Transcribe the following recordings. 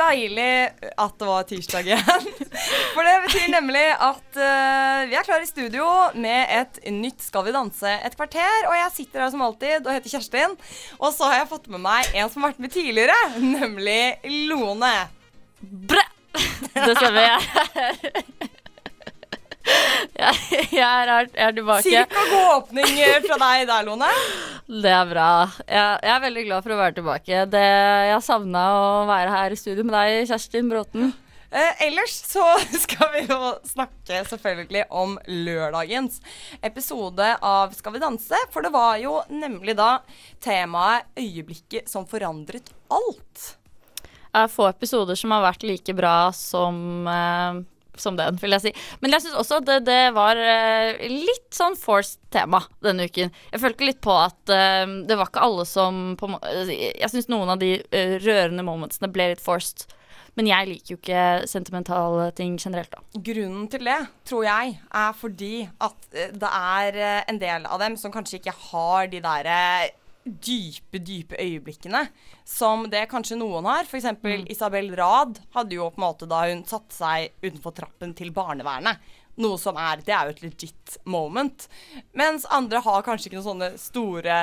deilig at det var tirsdag igjen. For det betyr nemlig at uh, vi er klare i studio med et nytt Skal vi danse et kvarter. Og jeg sitter her som alltid og heter Kjerstin. Og så har jeg fått med meg en som har vært med tidligere, nemlig Lone. Brø! Det stemmer. Jeg jeg, jeg, er, jeg er tilbake. Cirka god åpning fra deg der, Lone. Det er bra. Jeg, jeg, er veldig glad for å være tilbake. Det, jeg savna å være her i studio med deg, Kjerstin Bråten. Eh, ellers så skal vi jo snakke selvfølgelig om lørdagens episode av Skal vi danse. For det var jo nemlig da temaet 'Øyeblikket som forandret alt'. Jeg er få episoder som har vært like bra som eh, som den, vil jeg si. Men jeg syns også at det, det var uh, litt sånn forced tema denne uken. Jeg følte litt på at uh, det var ikke alle som på, Jeg syns noen av de uh, rørende momentsene ble litt forced. Men jeg liker jo ikke sentimentale ting generelt, da. Grunnen til det, tror jeg, er fordi at det er en del av dem som kanskje ikke har de derre dype, dype øyeblikkene som det kanskje noen har. F.eks. Mm. Isabel Rad hadde jo på en måte da hun satte seg utenfor trappen til barnevernet. Noe som er Det er jo et legit moment. Mens andre har kanskje ikke noen sånne store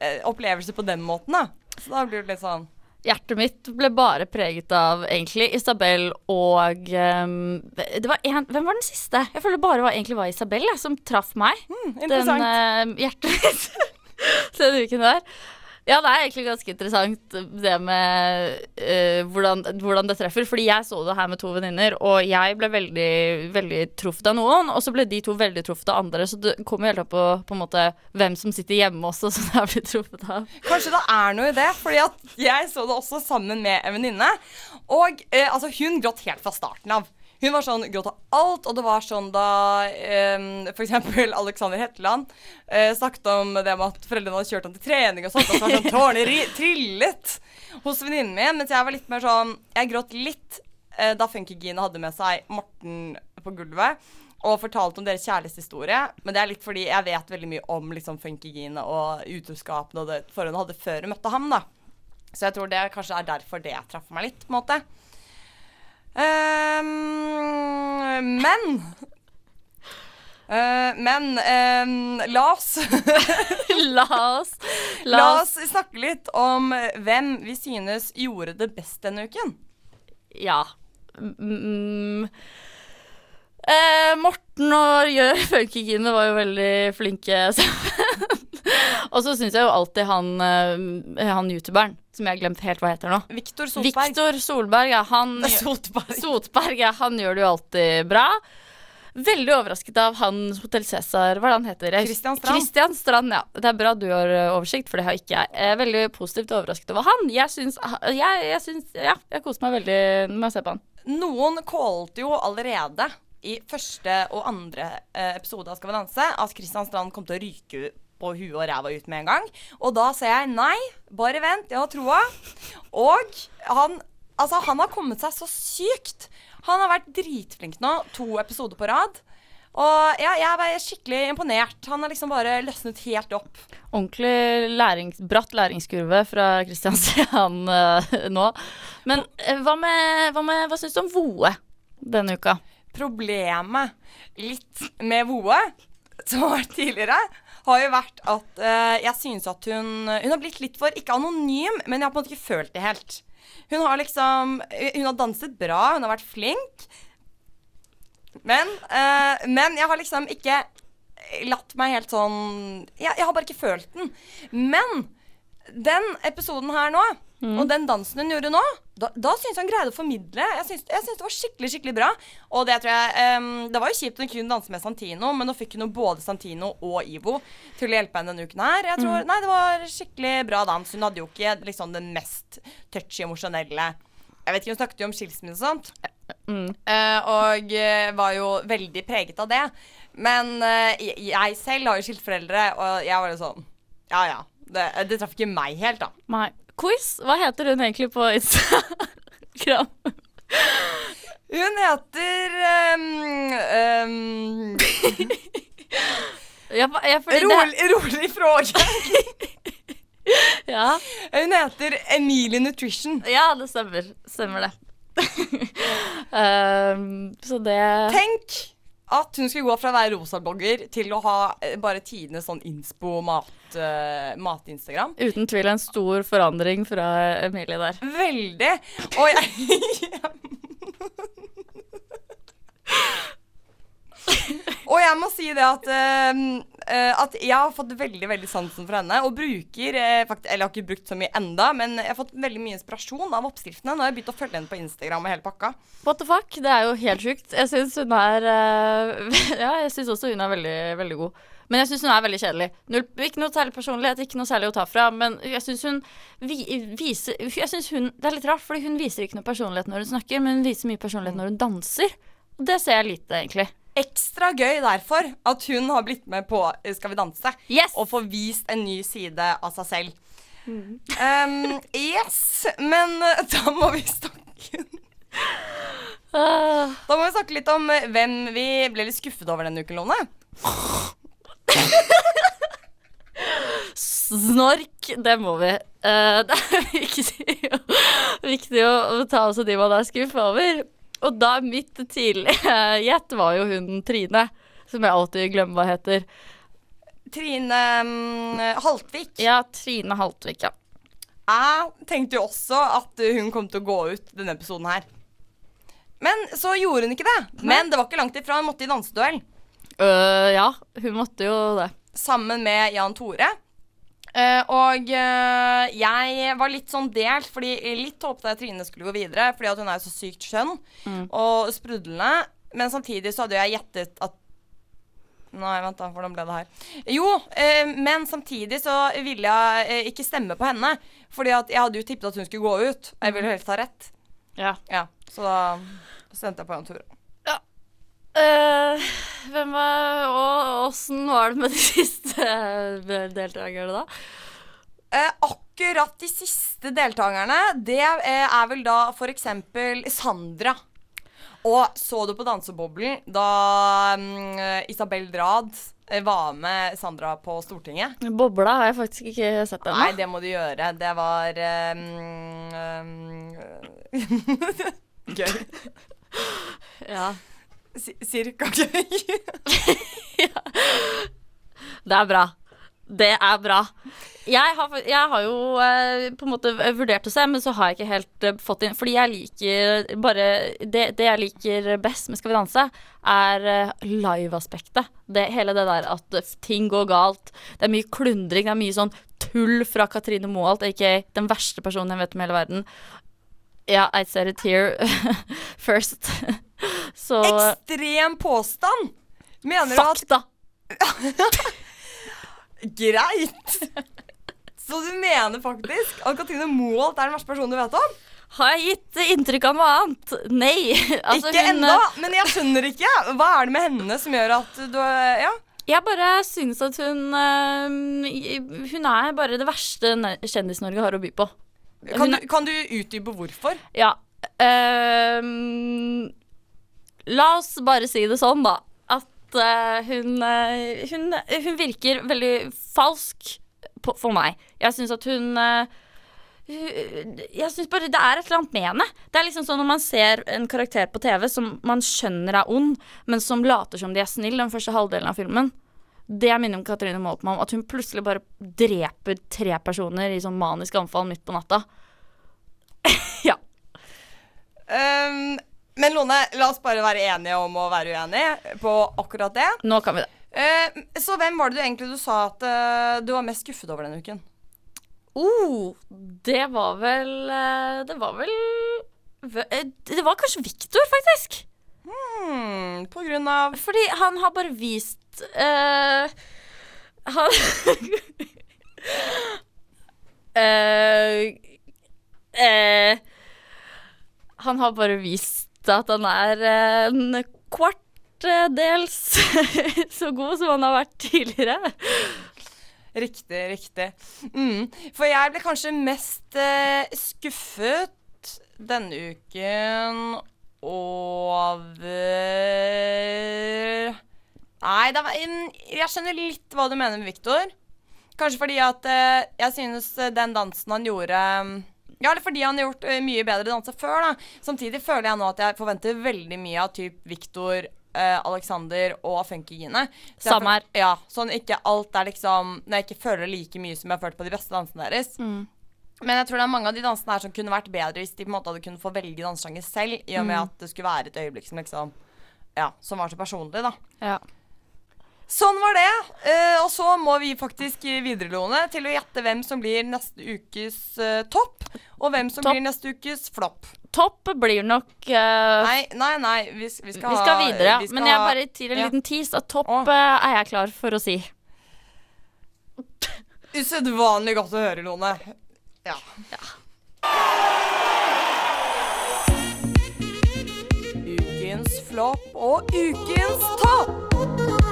eh, opplevelser på den måten, da. Så da blir det litt sånn Hjertet mitt ble bare preget av egentlig Isabel og um, det var en, Hvem var den siste? Jeg føler det bare var, egentlig var Isabel jeg, som traff meg. Mm, interessant. Den uh, hjertet mitt denne uken der. Ja, det er egentlig ganske interessant det med uh, hvordan, hvordan, det treffer. Fordi jeg så det her med to venninner, og jeg ble veldig, veldig truffet av noen. Og så ble de to veldig truffet av andre, så det kommer helt opp på, på en måte hvem som sitter hjemme også, som jeg blitt truffet av. Kanskje det er noe i det, fordi jeg så det også sammen med en venninne. Og uh, altså, hun gråt helt fra starten av. Hun var sånn, gråt av alt, og det var sånn da um, f.eks. Alexander Hetland uh, snakket om det med at foreldrene hadde kjørt ham til trening og sånt, og så var sånn tårene trillet hos venninnen min, mens jeg var litt mer sånn Jeg gråt litt uh, da Funkygine hadde med seg Morten på gulvet og fortalte om deres kjærlighetshistorie. Men det er litt fordi jeg vet veldig mye om liksom, Funkygine og utroskapene og det forholdet hun hadde før hun møtte ham. da. Så jeg tror det kanskje er derfor det traff meg litt. på en måte. Uh, men. Uh, men um, la oss La oss La oss snakke litt om hvem vi synes gjorde det best denne uken. Ja. Mm, uh, Morten og Funkygine var jo veldig flinke sammen. og så syns jeg jo alltid han, uh, han youtuberen som jeg har glemt helt hva heter nå. Viktor Solberg. Victor Solberg, ja, han, Sotberg. Sotberg, ja, han gjør det jo alltid bra. Veldig overrasket av han Hotell Cæsar, hva er det han heter? Christian Strand. Christian Strand, ja. Det er bra du har eh, oversikt, for det har ikke jeg. Jeg er veldig positivt overrasket over han. Jeg syns jeg, jeg syns, Ja, jeg koser meg veldig med å se på han. Noen kålte jo allerede i første og andre eh, episode av Skal vi danse at Kristian Strand kom til å ryke på huet og ræva ut med en gang. Og da sier jeg nei, bare vent, jeg har troa. Og han, altså, han har kommet seg så sykt. Han har vært dritflink nå, to episoder på rad. Og ja, jeg er skikkelig imponert. Han har liksom bare løsnet helt opp. Ordentlig lærings, bratt læringskurve fra Kristiansand uh, nå. Men med Hva, med, hva syns du om Voe denne uka? Problemet litt med Voe, som har vært tidligere, har jo vært at uh, jeg synes at hun Hun har blitt litt for Ikke anonym, men jeg har på en måte ikke følt det helt. Hun har liksom Hun har danset bra, hun har vært flink. Men, uh, men jeg har liksom ikke latt meg helt sånn jeg, jeg har bare ikke følt den. Men den episoden her nå Mm. Og den dansen hun gjorde nå, da, da syns jeg han greide å formidle. Jeg syns, det var skikkelig skikkelig bra. Og det tror jeg um, Det var jo kjipt hun kunne danse med Santino, men nå fikk hun jo både Santino og Ivo til å hjelpe henne denne uken her. Jeg tror, mm. Nei, det var skikkelig bra dans. Hun hadde jo ikke liksom den mest touchy, emosjonelle Jeg vet ikke, hun snakket jo om skilsmisse og sånt. Mm. Uh, og uh, var jo veldig preget av det. Men uh, jeg selv har jo skilt foreldre, og jeg var jo sånn Ja ja. Det, det traff ikke meg helt, da. Nei quiz. Hva heter hun egentlig på Instagram? Hun heter um, um, jeg, jeg, rolig, rolig fråge. Ja, Hun heter Emilie Nutrition. ja det stemmer. Stemmer det. um, så det Tenk at hun skulle gå fra å være rosablogger til å ha eh, bare tidenes sånn inspo-mat-instagram. Uh, Uten tvil en stor forandring fra Emilie der. Veldig. Og jeg Og jeg må si det at, eh, eh, at jeg har fått veldig veldig sansen for henne. Og bruker eh, faktisk, Eller jeg har ikke brukt så mye enda, men jeg har fått veldig mye inspirasjon av oppskriftene. Nå har jeg begynt å følge henne på Instagram og hele pakka. What the fuck? Det er jo helt sjukt. Jeg syns hun er eh, Ja, jeg syns også hun er veldig, veldig god. Men jeg syns hun er veldig kjedelig. Null, ikke noe særlig personlighet, ikke noe særlig å ta fra. Men jeg syns hun vi, viser jeg synes hun, Det er litt rart, fordi hun viser ikke noe personlighet når hun snakker, men hun viser mye personlighet når hun danser. Og det ser jeg lite, egentlig. Ekstra gøy derfor at hun har blitt med på eh, Skal vi danse. Yes! Og får vist en ny side av seg selv. Um, yes, men eh, da må vi snakke Da må vi snakke litt om eh, hvem vi ble litt skuffet over denne uken, Lone. Snork, det må vi. Uh, det er viktig, viktig å ta også de man er skuffa over. Og da mitt tidlige gjett var jo hun Trine, som jeg alltid glemmer hva heter. Trine um, Haltvik. Ja, Trine Haltvik, ja. Jeg tenkte jo også at hun kom til å gå ut denne episoden her. Men så gjorde hun ikke det. Men det var ikke langt ifra. Hun måtte i danseduell Uh, ja, hun måtte jo det. sammen med Jan Tore. Eh, og eh, jeg var litt sånn delt, fordi litt håpet jeg Trine skulle gå videre, fordi at hun er jo så sykt skjønn og sprudlende. Men samtidig så hadde jeg gjettet at Nei, vent da, hvordan ble det her? Jo, eh, men samtidig så ville jeg eh, ikke stemme på henne. Fordi at jeg hadde jo tippet at hun skulle gå ut. Jeg ville jo helst ha rett. Ja. Ja, Så da stemte jeg på Jan Tore. Øh, hvem var Og åssen var det med de siste deltakerne, da? Eh, akkurat de siste deltakerne, det eh, er vel da eksempel Sandra. Og så du på Danseboblen da um, Isabel Rad eh, var med Sandra på Stortinget? Bobla har jeg faktisk ikke sett ennå. Nei, det må du gjøre. Det var um, eh, Gøy. Ja. Cirka gøy. Det er bra. Det er bra. Jeg har, jeg har jo eh, på en måte vurdert å se, men så har jeg ikke helt eh, fått inn Fordi jeg liker bare Det, det jeg liker best med Skal vi danse, er eh, live-aspektet. Hele det der at ting går galt. Det er mye klundring, det er mye sånn tull fra Katrine Moholt, aka den verste personen jeg vet om i hele verden. Ja, I said it here first. Så Ekstrem påstand! Mener du at fakta. Greit! Så du mener faktisk at Katrine Moholt er den verste personen du vet om? Har jeg gitt inntrykk av noe annet? Nei. Altså, ikke hun, ennå, men jeg skjønner ikke. Hva er det med henne som gjør at du Ja. Jeg bare syns at hun øh, Hun er bare det verste Kjendis-Norge har å by på. Kan Hun du, kan du utdype hvorfor? Ja. øhm, la oss bare si det sånn, da. At uh, hun, uh, hun Hun virker veldig falsk på, for meg. Jeg syns at hun uh, jeg synes bare Det er et eller annet med henne. Det er liksom sånn Når man ser en karakter på TV som man skjønner er ond, men som later som de er snill den første halvdelen av filmen. Det minner om Katrine Moltmann. At hun plutselig bare dreper tre personer i sånn manisk anfall midt på natta. ja. Um, men Lone, la oss bare være enige om å være uenige på akkurat det. Nå kan vi det. Eh, så hvem var det du egentlig du sa at eh, du var mest skuffet over denne uken? Oh, det var vel eh, Det var vel eh, Det var kanskje Victor, faktisk. Hmm, på grunn av Fordi han har bare vist uh, Han uh, uh, Han har bare vist at han er en kvartdels så god som han har vært tidligere. Riktig, riktig. Mm. For jeg ble kanskje mest eh, skuffet denne uken over Nei, var, mm, jeg skjønner litt hva du mener med Victor. Kanskje fordi at eh, jeg synes den dansen han gjorde mm, Ja, eller fordi han har gjort eh, mye bedre danser før, da. Samtidig føler jeg nå at jeg forventer veldig mye av typ Victor, eh, Alexander og Funkygine. Samme her. Ja, sånn ikke alt er liksom Når jeg ikke føler like mye som jeg har følt på de beste dansene deres. Mm. Men jeg tror det er mange av de dansene her som kunne vært bedre hvis de på en måte hadde kunnet få velge dansesjanger selv, i og med Mm. at det skulle være et øyeblikk som liksom Ja, som var så personlig, da. Ja. Sånn var det. Uh, og så må vi faktisk videre, Lone, til å gjette hvem som blir neste ukes uh, topp, og hvem som top. blir neste ukes flopp. Topp blir nok uh, Nei, nei, nei. Vi, vi, skal, Vi skal videre, vi skal Men jeg bare gir en ja. liten tease at topp eh, er jeg klar for å si. Usedvanlig godt å høre, Lone. Ja. Ukens flopp og ukens topp.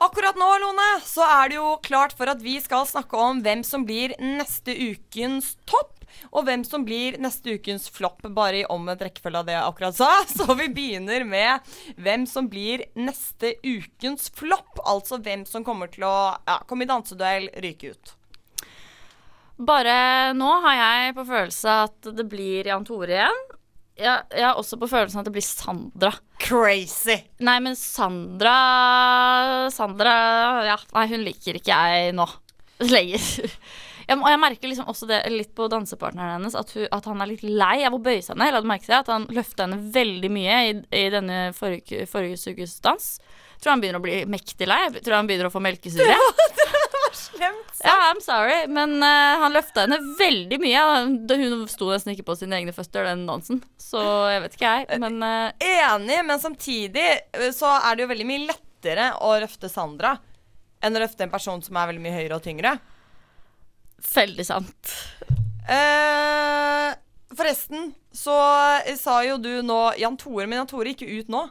Akkurat nå, Lone, så er det jo klart for at vi skal snakke om hvem som blir neste ukens topp. Og hvem som blir neste ukens flopp, bare i omvendt rekkefølge av det jeg akkurat sa. Så vi begynner med hvem som blir neste ukens flopp. Altså hvem som kommer til å ja, komme i danseduell, ryke ut. Bare nå har jeg på følelse at det blir Jan Tore igjen. Jeg, jeg har også på følelsen at det blir Sandra. Crazy. Nei, men Sandra Sandra Ja, nei, hun liker ikke jeg nå lenger. Jeg, og jeg merker liksom også det litt på dansepartneren hennes, at, hun, at han er litt lei av å bøye seg ned. Eller til at han løfta henne veldig mye i, i denne forrige, forrige ukes dans. Tror han begynner å bli mektig lei. Tror han begynner å få melkesyre. Slemt. Ja, I'm sorry, men uh, han løfta henne veldig mye. Hun sto nesten ikke på sine egne føtter, den dansen. Så jeg vet ikke, jeg. Men uh, Enig, men samtidig eh, så er det jo veldig mye lettere å løfte Sandra enn å løfte en person som er veldig mye høyere og tyngre. veldig sant. Uh, forresten så eh, sa jo du nå Jan Tore, men Jan Tore gikk jo ut nå.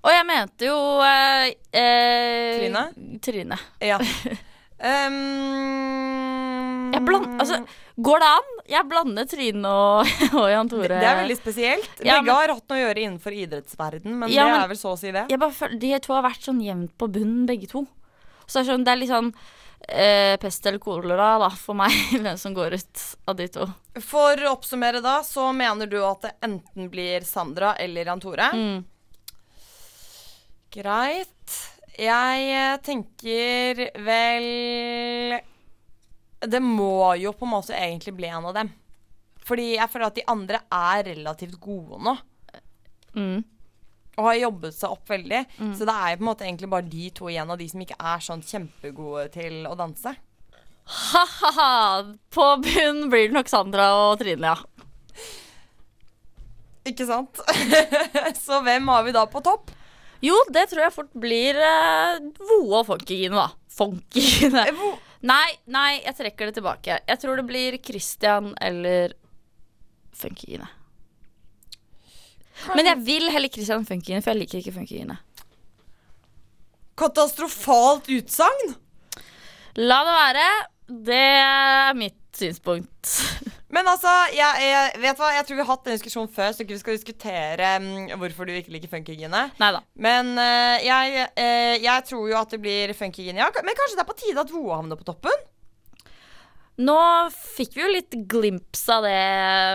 Og jeg mente jo eh, eh, Trine? Trine. Ja. Um, bland, altså, går det an? Jeg blander Trine og, og Jan Tore. det er veldig spesielt. Ja, Begge har hatt noe å gjøre innenfor idrettsverden, men Ja, det men- er vel så å si det. føler, De to har vært sånn jevnt på bunnen, begge to. Så det er, sånn, det er litt sånn eh, pest eller kolera da, for meg, hvem som går ut av de to. For å oppsummere da, så mener du at det enten blir Sandra eller Jan Tore. Mm. Greit. Jeg eh, tenker vel Det må jo på en måte egentlig bli en av dem. Fordi jeg føler at de andre er relativt gode nå. Mm. Og har jobbet seg opp veldig. Så det er jo på en måte egentlig bare de to igjen av de som ikke er sånn kjempegode til å danse. Ha-ha-ha! På bunn blir det nok Sandra og Trine, ja. Ikke sant? Så hvem har vi da på topp? Jo, det tror jeg fort blir uh, Voe og Funkygine, da. Funkygine. Nei, nei, jeg trekker det tilbake. Jeg tror det blir Christian eller Funkygine. Men jeg vil heller Christian Funkygine, for jeg liker ikke Funkygine. Katastrofalt utsagn! La det være. Det er mitt synspunkt. Men altså, jeg, jeg, vet hva? jeg tror vi har hatt den diskusjonen før, så ikke vi skal diskutere um, hvorfor du ikke liker funkygine. Men uh, jeg, uh, jeg tror jo at det blir funkygine, ja. Men kanskje det er på tide at Voa havner på toppen? Nå fikk vi jo litt glimps av det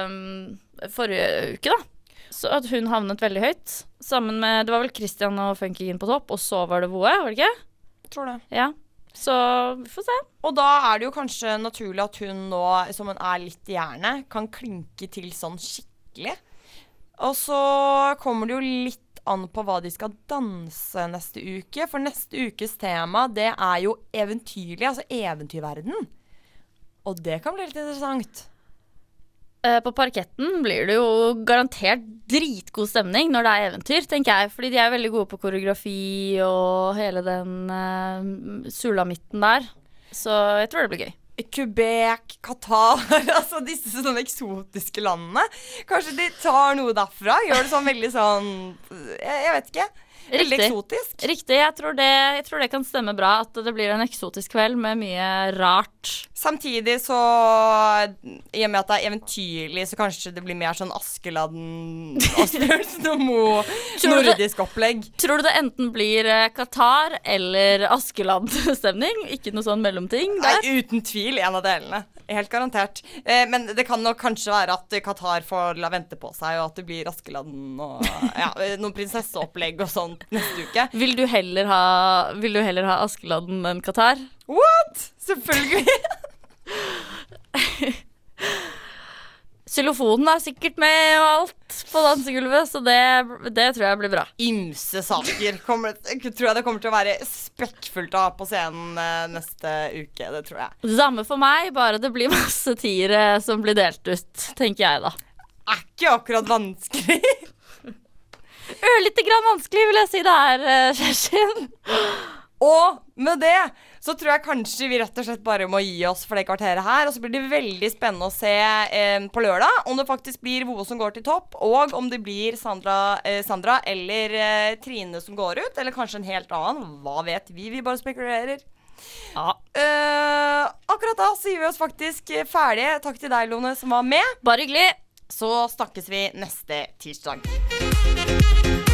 um, forrige uke, da. Så at hun havnet veldig høyt. Sammen med Det var vel Christian og Funkygine på topp, og så var det Voe, var det ikke? Jeg Tror det. Ja. Så vi får se. Og da er det jo kanskje naturlig at hun nå, som hun er litt i jernet, kan klinke til sånn skikkelig. Og så kommer det jo litt an på hva de skal danse neste uke. For neste ukes tema, det er jo eventyrlig, altså eventyrverden. Og det kan bli litt interessant. Eh, På parketten blir det jo garantert dritgod stemning når det er eventyr, tenker jeg. Fordi de er veldig gode på koreografi og hele den uh, sulamitten der. Så jeg tror det blir gøy. Quebec, Qatar, altså disse sånne eksotiske landene. Kanskje de tar noe derfra? Gjør det sånn veldig sånn Jeg, jeg vet ikke. Veldig eksotisk. Riktig. Jeg tror, det, jeg tror det kan stemme bra at det blir en eksotisk kveld med mye rart. Samtidig så I og med at det er eventyrlig, så kanskje det blir mer sånn Askeladden Asbjørnsen nordisk opplegg. Tror du det enten blir eh, Qatar eller Askeland-stemning? Ikke noe sånn mellomting Der? Nei, uten tvil en av delene. Helt garantert. Eh, men det kan nok kanskje være at Qatar får la vente på seg, og at det blir Askeladden og ja, noen prinsesseopplegg og sånt neste uke. Vil du heller ha, vil du heller ha Askeladden enn Qatar? What?! Selvfølgelig! Xylofonen er sikkert med og alt på dansegulvet, så det, det tror jeg blir bra. Ymse saker. Kommer, tror jeg det kommer til å være spekkfullt av på scenen eh, neste uke. Det tror jeg. Det samme for meg, bare det blir masse tiere som blir delt ut, tenker jeg da. Er ikke akkurat vanskelig. Ørlite grann vanskelig, vil jeg si det er, eh, Kjerstin. Og med det så tror jeg kanskje vi rett og slett bare må gi oss for det kvarteret her. Og så blir det veldig spennende å se eh, på lørdag om det faktisk blir Voe som går til topp, og om det blir Sandra, eh, Sandra eller eh, Trine som går ut, eller kanskje en helt annen. Hva vet vi? Vi bare spekulerer. Ja. Eh, akkurat da gir vi oss faktisk ferdige. Takk til deg, Lone, som var med. Bare hyggelig. Så snakkes vi neste tirsdag. Thank you.